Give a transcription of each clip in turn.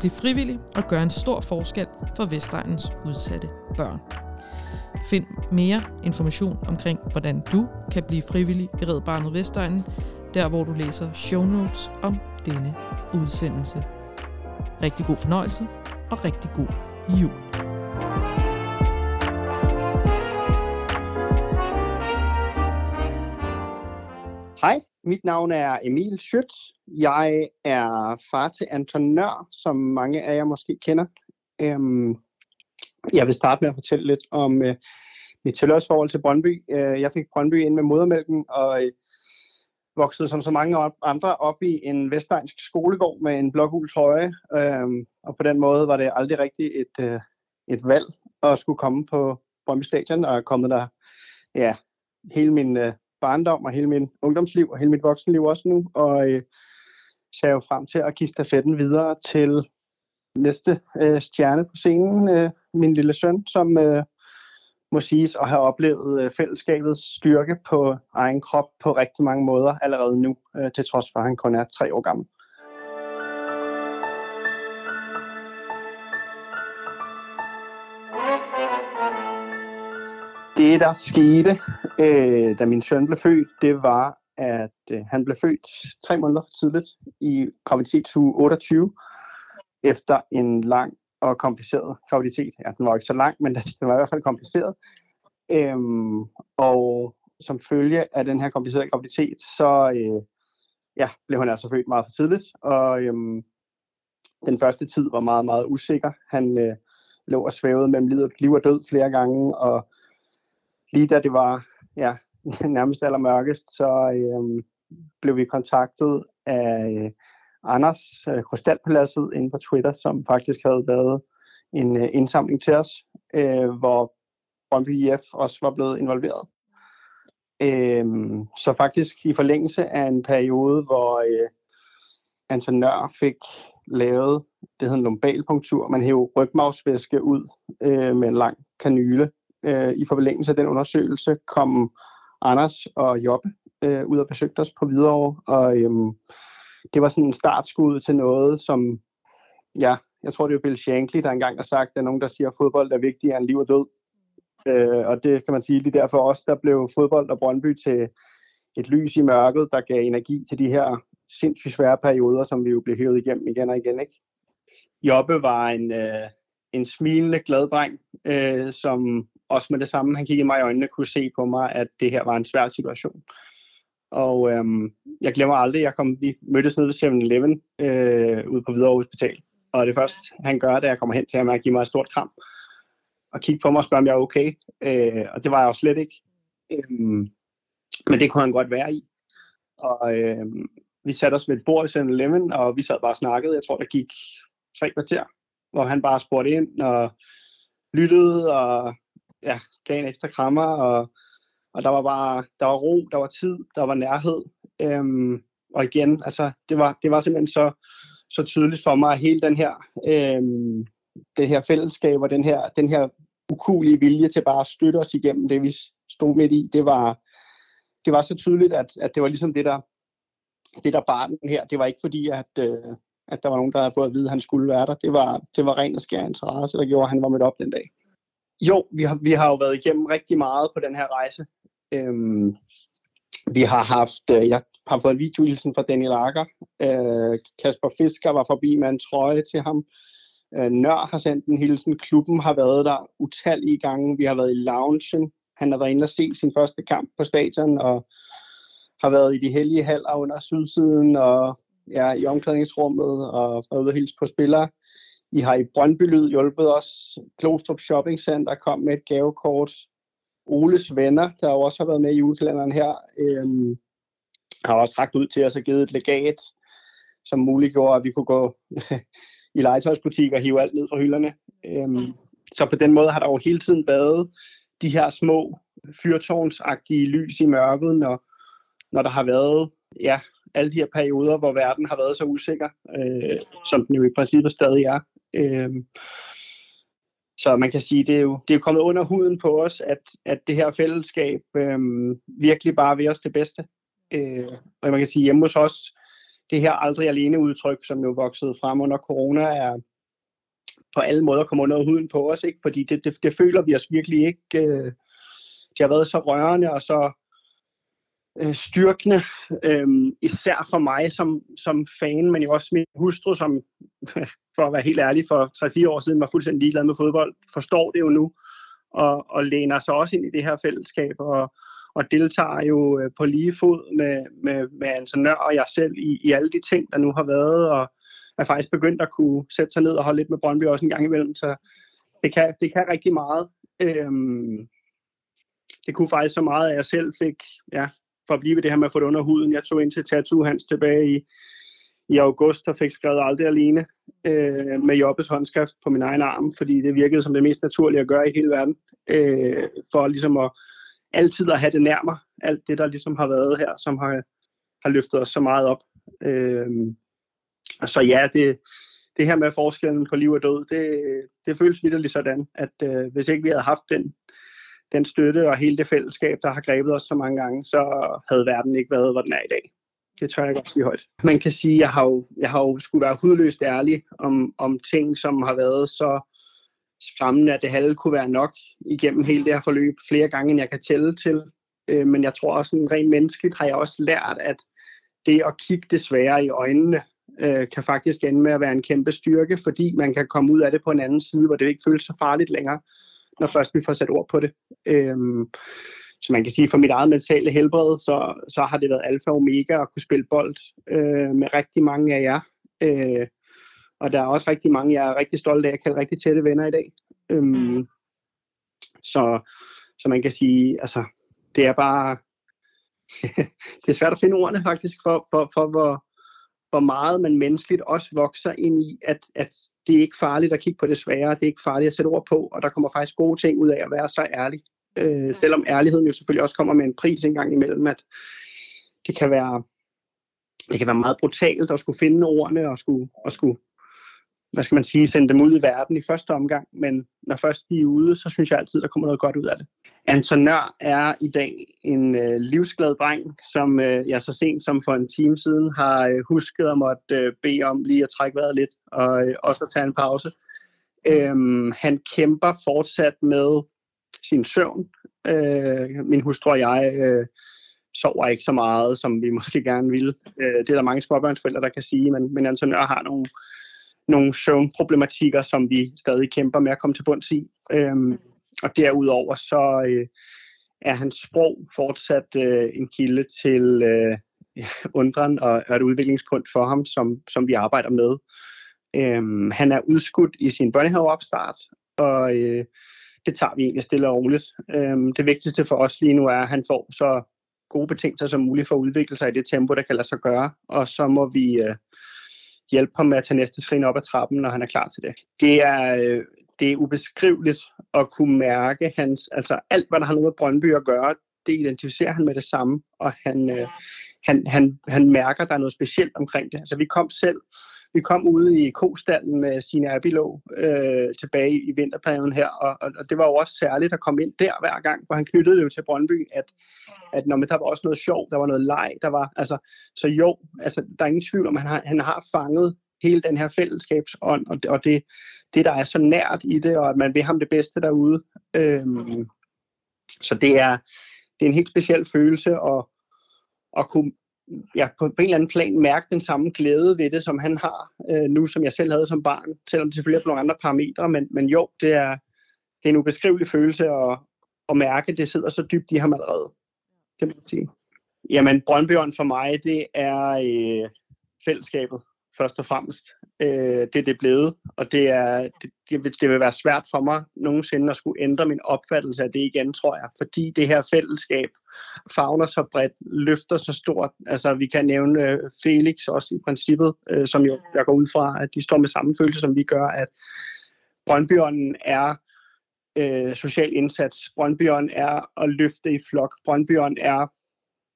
Bliv frivillig og gør en stor forskel for Vestegnens udsatte børn. Find mere information omkring, hvordan du kan blive frivillig i Red Barnet Vestegnen, der hvor du læser show notes om denne udsendelse. Rigtig god fornøjelse og rigtig god jul. Mit navn er Emil Schødt. Jeg er far til Anton Nør, som mange af jer måske kender. Øhm, jeg vil starte med at fortælle lidt om øh, mit tilhørsforhold til Brøndby. Øh, jeg fik Brøndby ind med modermælken og øh, voksede som så mange op, andre op i en vestegns skolegård med en blågul trøje. Øh, og på den måde var det aldrig rigtigt et, øh, et valg at skulle komme på Brøndby Stadion, og er kommet der ja, hele min øh, barndom og hele min ungdomsliv og hele mit voksenliv også nu, og øh, ser jo frem til at give stafetten videre til næste øh, stjerne på scenen, øh, min lille søn, som øh, må siges at have oplevet øh, fællesskabets styrke på egen krop på rigtig mange måder allerede nu, øh, til trods for at han kun er tre år gammel. Det, der skete, øh, da min søn blev født, det var, at øh, han blev født tre måneder for tidligt i graviditetsuge 28, efter en lang og kompliceret graviditet. Ja, den var ikke så lang, men den var i hvert fald kompliceret. Øhm, og som følge af den her komplicerede graviditet, så øh, ja, blev han altså født meget for tidligt, og øhm, den første tid var meget, meget usikker. Han øh, lå og svævede mellem liv og død flere gange, og lige da det var ja, nærmest allermørkest, så øh, blev vi kontaktet af øh, Anders øh, Krystalpaladset inde på Twitter, som faktisk havde lavet en øh, indsamling til os, øh, hvor Brøndby IF også var blevet involveret. Øh, så faktisk i forlængelse af en periode, hvor øh, Anton Nør fik lavet, det hedder en lumbalpunktur, man hæver rygmavsvæske ud øh, med en lang kanyle, øh, i forlængelse af den undersøgelse kom Anders og Jobbe øh, ud og besøgte os på Hvidovre, og øhm, det var sådan en startskud til noget, som, ja, jeg tror det er Bill Shankly, der engang har sagt, at der er nogen, der siger, at fodbold er vigtigere end liv og død. Øh, og det kan man sige lige derfor også, der blev fodbold og Brøndby til et lys i mørket, der gav energi til de her sindssygt svære perioder, som vi jo blev hævet igennem igen og igen. Ikke? Jobbe var en, øh, en smilende, glad dreng, øh, som også med det samme, han kiggede mig i øjnene, kunne se på mig, at det her var en svær situation. Og øhm, jeg glemmer aldrig, jeg kom, vi mødtes nede ved 7-Eleven øh, ude på Hvidovre Hospital. Og det første, han gør, da jeg kommer hen til ham, er at give mig et stort kram. Og kigge på mig og spørge, om jeg er okay. Øh, og det var jeg jo slet ikke. Øhm, men det kunne han godt være i. Og øh, vi satte os ved et bord i 7-Eleven, og vi sad bare og snakkede. Jeg tror, der gik tre kvarter, hvor han bare spurgte ind og lyttede og ja, gav en ekstra krammer, og, og der var bare, der var ro, der var tid, der var nærhed. Øhm, og igen, altså, det var, det var simpelthen så, så tydeligt for mig, at hele den her, øhm, det her fællesskab og den her, den her ukulige vilje til bare at støtte os igennem det, vi stod midt i, det var, det var så tydeligt, at, at det var ligesom det, der, det der barn her. Det var ikke fordi, at, øh, at der var nogen, der havde fået at vide, at han skulle være der. Det var, det var ren og skær interesse, der gjorde, at han var mødt op den dag. Jo, vi har, vi har jo været igennem rigtig meget på den her rejse. Øhm, vi har haft, øh, jeg har fået en videohilsen fra Daniel Akker. Øh, Kasper Fisker var forbi med en trøje til ham. Øh, Nør har sendt en hilsen. Klubben har været der utallige gange. Vi har været i loungen. Han har været inde og se sin første kamp på stadion, og har været i de hellige haller under sydsiden, og ja, i omklædningsrummet, og været ude og hilse på spillere. I har i Brøndby Lyd hjulpet os. Klostrup Shopping Center kom med et gavekort. Oles venner, der også har været med i julekalenderen her, øhm, har også rakt ud til os og givet et legat, som muliggjorde, at vi kunne gå i legetøjsbutik og hive alt ned fra hylderne. Øhm, så på den måde har der jo hele tiden været de her små fyrtårnsagtige lys i mørket, når, når der har været ja, alle de her perioder, hvor verden har været så usikker, øh, som den jo i princippet stadig er. Øh, så man kan sige, det er jo, det er kommet under huden på os, at, at det her fællesskab øh, virkelig bare vil os det bedste. Øh, og man kan sige, hjemme hos os, det her aldrig alene udtryk, som jo voksede frem under corona, er på alle måder kommet under huden på os, ikke? fordi det, det, det føler vi os virkelig ikke. Øh, det har været så rørende og så øh, styrkende, øh, især for mig som, som fan, men jo også min hustru, som for at være helt ærlig, for 3-4 år siden var fuldstændig ligeglad med fodbold, forstår det jo nu, og, og læner sig også ind i det her fællesskab, og, og deltager jo øh, på lige fod med, med, med Anton Nør og jeg selv i, i alle de ting, der nu har været, og er faktisk begyndt at kunne sætte sig ned og holde lidt med Brøndby også en gang imellem, så det kan, det kan rigtig meget. Øhm, det kunne faktisk så meget, at jeg selv fik, ja, for at blive ved det her med at få det under huden. Jeg tog ind til Tattoo Hans tilbage i, i august og fik skrevet aldrig alene øh, med Jobbes håndskrift på min egen arm, fordi det virkede som det mest naturlige at gøre i hele verden, øh, for ligesom at altid at have det nærmere, alt det der ligesom har været her, som har, har løftet os så meget op. Øh, så ja, det, det her med forskellen på liv og død, det, det føles vidderligt sådan, at øh, hvis ikke vi havde haft den den støtte og hele det fællesskab, der har grebet os så mange gange, så havde verden ikke været, hvor den er i dag. Det tør jeg godt sige højt. Man kan sige, at jeg har jo, jeg har jo skulle være hudløst ærlig om, om ting, som har været så skræmmende, at det halve kunne være nok igennem hele det her forløb flere gange, end jeg kan tælle til. Øh, men jeg tror også, rent menneskeligt har jeg også lært, at det at kigge desværre i øjnene, øh, kan faktisk ende med at være en kæmpe styrke, fordi man kan komme ud af det på en anden side, hvor det ikke føles så farligt længere når først vi får sat ord på det. Øhm, så man kan sige, for mit eget mentale helbred, så, så har det været alfa og omega at kunne spille bold øh, med rigtig mange af jer. Øh, og der er også rigtig mange, jeg er rigtig stolt af, at kalde rigtig tætte venner i dag. Øhm, så, så man kan sige, altså, det er bare, det er svært at finde ordene faktisk for, for, for hvor, hvor meget man menneskeligt også vokser ind i, at, at det er ikke farligt at kigge på det svære, det er ikke farligt at sætte ord på, og der kommer faktisk gode ting ud af at være så ærlig. Øh, selvom ærligheden jo selvfølgelig også kommer med en pris en gang imellem, at det kan være, det kan være meget brutalt at skulle finde ordene og skulle, og skulle hvad skal man sige, sende dem ud i verden i første omgang, men når først de er ude, så synes jeg altid, der kommer noget godt ud af det. Anton Nør er i dag en øh, livsglad dreng, som øh, jeg så sent som for en time siden har øh, husket at måtte øh, bede om lige at trække vejret lidt og øh, også at tage en pause. Øhm, han kæmper fortsat med sin søvn. Øh, min hustru og jeg øh, sover ikke så meget, som vi måske gerne ville. Øh, det er der mange småbørnsforældre, der kan sige, men, men Anton Nør har nogle nogle søvnproblematikker, som vi stadig kæmper med at komme til bunds i. Øhm, og derudover så øh, er hans sprog fortsat øh, en kilde til øh, undren og, og et udviklingspunkt for ham, som, som vi arbejder med. Øhm, han er udskudt i sin børnehaveopstart, og øh, det tager vi egentlig stille og roligt. Øhm, det vigtigste for os lige nu er, at han får så gode betingelser som muligt for at udvikle sig i det tempo, der kan lade sig gøre, og så må vi øh, hjælpe ham med at tage næste trin op ad trappen, når han er klar til det. Det er, øh, det er ubeskriveligt at kunne mærke hans, altså alt, hvad der har noget med Brøndby at gøre, det identificerer han med det samme, og han, øh, han, han, han mærker, at der er noget specielt omkring det. Altså vi kom selv, vi kom ude i kostallen med sine Abilå øh, tilbage i vinterperioden her, og, og, og det var jo også særligt at komme ind der hver gang, for han knyttede det jo til Brøndby, at, at når, man, der var også noget sjov, der var noget leg, der var, altså, så jo, altså, der er ingen tvivl om, at han har, han har fanget hele den her fællesskabsånd, og, det, og det, det, der er så nært i det, og at man vil ham det bedste derude. Øhm, så det er, det er en helt speciel følelse at, at kunne ja, på, på en eller anden plan mærke den samme glæde ved det, som han har øh, nu, som jeg selv havde som barn, selvom det selvfølgelig er på nogle andre parametre, men, men jo, det er, det er en ubeskrivelig følelse at, at mærke, det sidder så dybt i ham allerede. Det må jeg sige. Jamen, Brøndbjørn for mig, det er øh, fællesskabet først og fremmest. Øh, det er det blevet, og det, er, det, det, vil, det vil være svært for mig nogensinde at skulle ændre min opfattelse af det igen, tror jeg, fordi det her fællesskab fagner så bredt, løfter så stort. Altså, vi kan nævne øh, Felix også i princippet, øh, som jo, jeg går ud fra, at de står med samme følelse, som vi gør, at Brøndbjørnen er øh, social indsats. Brøndbyånd er at løfte i flok. Brøndbyånd er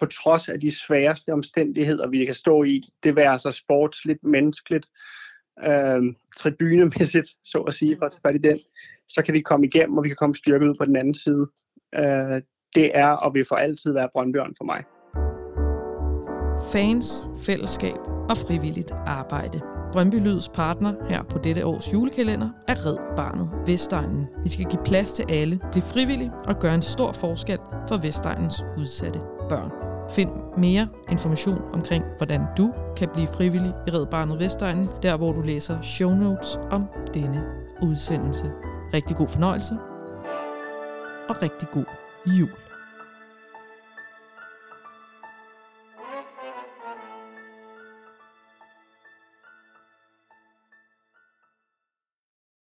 på trods af de sværeste omstændigheder, vi kan stå i, det være så sportsligt, menneskeligt, øh, tribunemæssigt, så at sige, for at tage i den, så kan vi komme igennem, og vi kan komme styrket ud på den anden side. Øh, det er og vil for altid være Brøndbjørn for mig. Fans, fællesskab og frivilligt arbejde. Brøndby Lyds partner her på dette års julekalender er Red Barnet Vestegnen. Vi skal give plads til alle, blive frivillige og gøre en stor forskel for Vestegnens udsatte børn. Find mere information omkring, hvordan du kan blive frivillig i Red Barnet Vestegnen, der hvor du læser show notes om denne udsendelse. Rigtig god fornøjelse og rigtig god jul.